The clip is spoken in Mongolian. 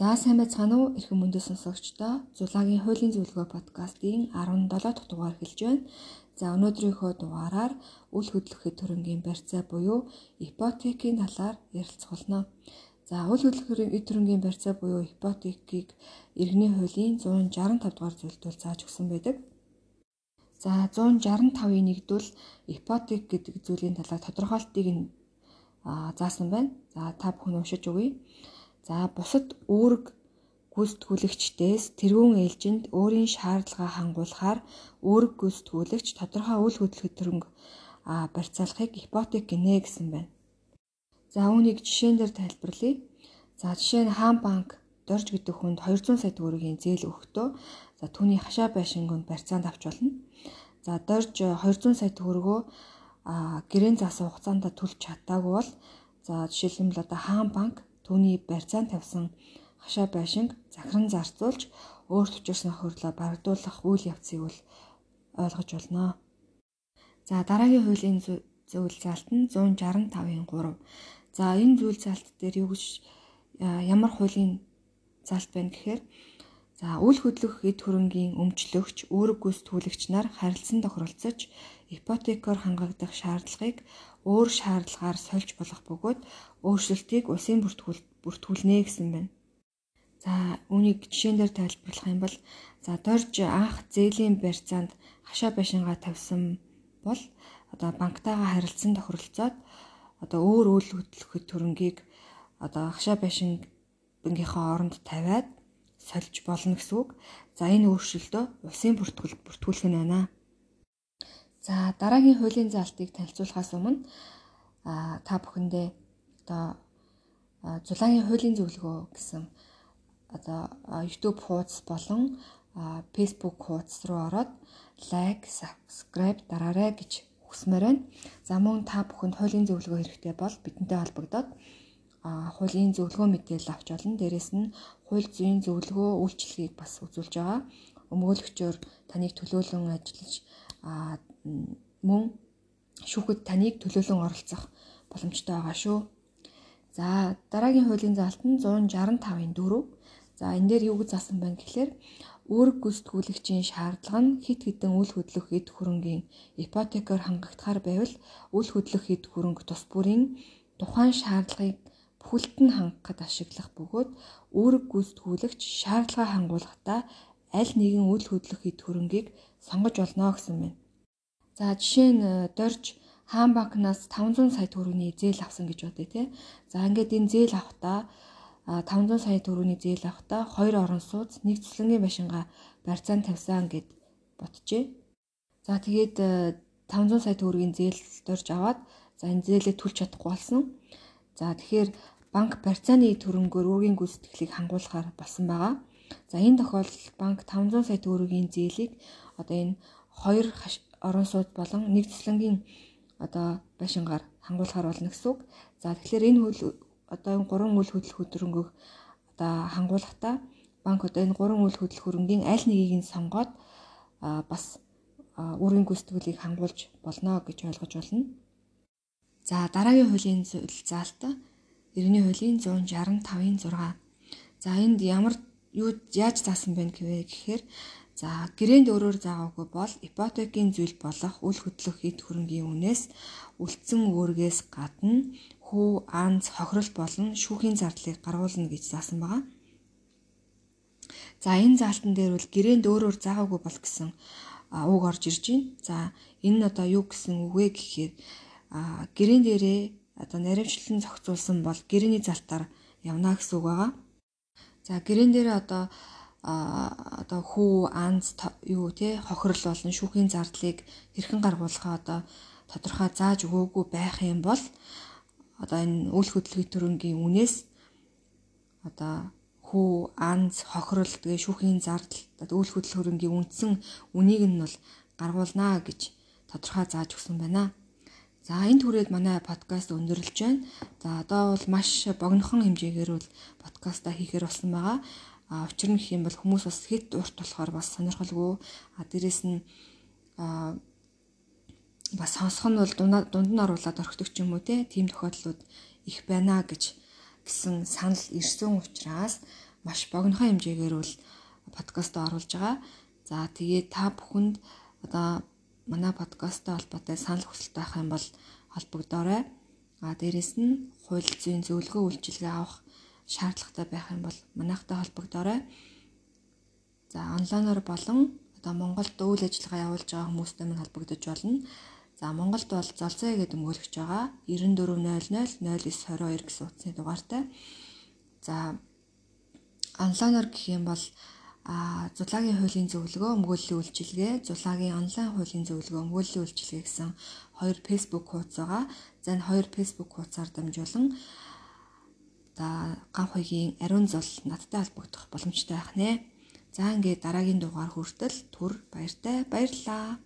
За сайн байцгаана уу? Эрхэм мөндөд сонсогчдоо Зулагийн хуулийн зөвлөгөө подкастын 17 дахь дугаар хэлж байна. За өнөөдрийнхөө дугаараар үл хөдлөхөд төрөнгийн барьцаа буюу ипотекийн талаар ярилцах болно. За үл хөдлөхөд төрөнгийн барьцаа буюу ипотекийг иргэний хуулийн 165 дугаар зөвлөлтөөр зааж өгсөн байдаг. За 165-ийн нэгдвэл ипотек гэдэг зүйлийн талаар тодорхойлтыг нь заасан байна. За та бүхэн уншиж өгье. За бусад үүрэг гүйцэтгүүлэгчдээс тэргүүн ээлжинд өөрийн шаардлагаа хангуулахаар үүрэг гүйцэтгүүлэгч тодорхой үйл хөдлөлт төрөнг барьцаалахыг ипотек гинэ гэсэн байна. За үүнийг жишээн дээр тайлбарлая. За жишээ нь хаан банк дорж гэдэг хүнд 200 сая төгрөгийн зээл өгөхдөө за түүний хашаа байшингонд барьцаанд авч болно. За дорж 200 сая төгрөгөө гэрэн заасан хугацаанд төлж чадаагүй бол за жишээлбэл одоо хаан банк Түүний барьцаанд тавьсан хашаа байшинг захиран зарцуулж өөрт учирсан хурлаа барагдуулах үйл явцыг бол ойлгож болно. За дараагийн хуулийн зөвлөл заалт нь 165-ын 3. За энэ зөвлөл заалт дээр юу гэж ямар хуулийн заалт байна гэхээр за үл хөдлөх эд хөрөнгийн өмчлөгч, үүрэг гүйцэтгүүлэгч нар харилцан тохиролцож ипотекоор хангагдах шаардлагыг өөр шаардлагаар сольж болох бөгөөд өөрчлөлтийг улсын бүртгүүл бүртгүүлнэ гэсэн байна. За үүнийг жишээн дээр тайлбарлах юм бол за дорж анх зээлийн барьцаанд хашаа байшингаа тавьсан бол одоо банктайгаа харилцан тохиролцоод одоо өөр үйл хөдлөхөд төрөнгийг одоо хашаа байшингийнхаа оронд тавиад сольж болно гэсэн үг. За энэ өөрчлөлтөө улсын бүртгүүл бүртгүүлэх нь байна. За дараагийн хуулийн заалтыг танилцуулахаас өмнө а та бүхэндээ одоо зулаагийн хуулийн зөвлөгөө гэсэн одоо YouTube хуудас болон Facebook хуудас руу ороод лайк, subscribe дараарай гэж хүсмээр байна. За мөн та бүхэнд хуулийн зөвлөгөө хэрэгтэй бол бидэнтэй холбогдоод хуулийн зөвлөгөө мэдээлэл авч олно. Дээрэс нь хууль зүйн зөвлөгөө үйлчлэгийг бас үзүүлж байгаа. Өмгөөлөгчөөр таныг төлөөлөн ажиллаж мөн шүүхэд таныг төлөөлөн оролцох боломжтой байгаа шүү. За дараагийн хуулийн заалт нь 165-ын 4. За энэ дээр юу гэж заасан байна гэхээр үүрэг гүйцэтгүүлэгчийн шаардлага нь хит хитэн үл хөдлөх эд хөрөнгийн ипотекоор хангагдахаар байвал үл хөдлөх эд хөрөнгө тус бүрийн тухайн шаардлагыг бүхэлд нь хангахад ашиглах бөгөөд үүрэг гүйцэтгүүлэгч шаардлагаа хангуулахдаа аль нэгэн үл хөдлөх эд хөрөнгийг сонгож болно гэсэн байна. За жишээ нь э, дорж хаан банкнаас 500 сая төгрөгийн зээл авсан гэж бодъё те. За ингээд энэ зээл авахдаа 500 сая төгрөгийн зээл авахдаа хоёр орон сууц нэг цэцлэнгийн машингаа барьцаанд тавьсан гэд бодчихъя. За тэгээд 500 э, сая төгрөгийн зээл дорж аваад за энэ зээлээ төлж чадахгүй болсон. За тэгэхээр банк барьцааны төрөнгөөр үүргийн гүйцэтгэлийг хангуулахаар болсон байгаа. За энэ тохиолдолд банк 500 сая төгрөгийн зээлийг одоо энэ хоёр орон сууд болон нэг цэцлэнгийн одоо байшингаар хангуулахаар болно гэсэн үг. За тэгэхээр энэ хөл одоо энэ гурван үйл хөдлөх хөдөлгөөнгөө одоо хангуулахдаа банк одоо энэ гурван үйл хөдлөх хөрөнгийн аль нэгийг нь сонгоод бас үүргийн гүйцэтгэлийг хангуулж болно гэж ойлгож байна. За дараагийн хуулийн зөвлөл заалт иргэний хуулийн 165-ын 6. За энд ямар юу яаж заасан байна гэвэ гэхээр За гэрээнд өөрөөр заагаагүй бол ипотекийн зүйл болох үл хөдлөх эд хөрөнгийн үнээс үлдсэн үүргээс гадна хүү, анз, хохирол болон шүүхийн зардлыг гаргуулна гэж заасан байгаа. За энэ заалтан дээр бол гэрээнд өөрөөр заагаагүй бол гэсэн үг орж ирж байна. За энэ нь одоо юу гэсэн үг вэ гэхээр гэрээн дээрээ одоо наривчлан зохицуулсан бол гэрээний залтаар явна гэсэн үг байгаа. За гэрээн дээрээ одоо а одоо хүү анз юу те хохирол болон шүүхийн зардлыг хэрхэн гаргуулахаа одоо тодорхой зааж өгөөгүй байх юм бол одоо энэ үйл хөдлөлийн төрөнгийн үнээс одоо хүү анз хохирол тэгээ шүүхийн зардал үйл хөдлөх хөрөнгийн үндсэн үнийг нь бол гаргуулнаа гэж тодорхой зааж өгсөн байна. За энэ түрээд манай подкаст өндөрлөж байна. За одоо бол маш богинохон хэмжээгээр бол подкаста хийхээр болсон байгаа. Учир нь гэх юм бол хүмүүс бас хэд урт болохоор бас сонирхолгүй. А дээрэс нь бас сонсох нь бол дунд нь оруулаад орхидог ч юм уу те тийм тохиолдлууд их байна гэж гэсэн санал ирсэн учраас маш богинохон хэмжээгээр бол подкастаа оруулж байгаа. За тэгээд та бүхэнд одоо манай подкасттай холбоотой санал хүсэлт байх юм бол холбогдоорой. А дээрэс нь хууль зүйн зөвлөгөө үйлчилгээ авах шаардлагатай байх юм бол манайхтай холбогдоорой. За онлайнаар болон одоо Монголд үйл ажиллагаа явуулж байгаа хүмүүстэй минь холбогдож болно. За Монголд бол золцоо гэдэг өмгөөлөгч байгаа 9400 0922 гэсэн утасны дугаартай. За онлайнаар гэх юм бол а зулагийн хуулийн зөвлөгөө өмгөөллийн үйлчилгээ, зулагийн онлайн хуулийн зөвлөгөө өмгөөллийн үйлчилгээ гэсэн хоёр Facebook хуудас байгаа. За энэ хоёр Facebook хуудасаар дамжуулан за ганх хоёгийн ариун зул надтай холбогдох боломжтой байх нэ. За ингээд дараагийн дугаар хүртэл түр баяртай баярлаа.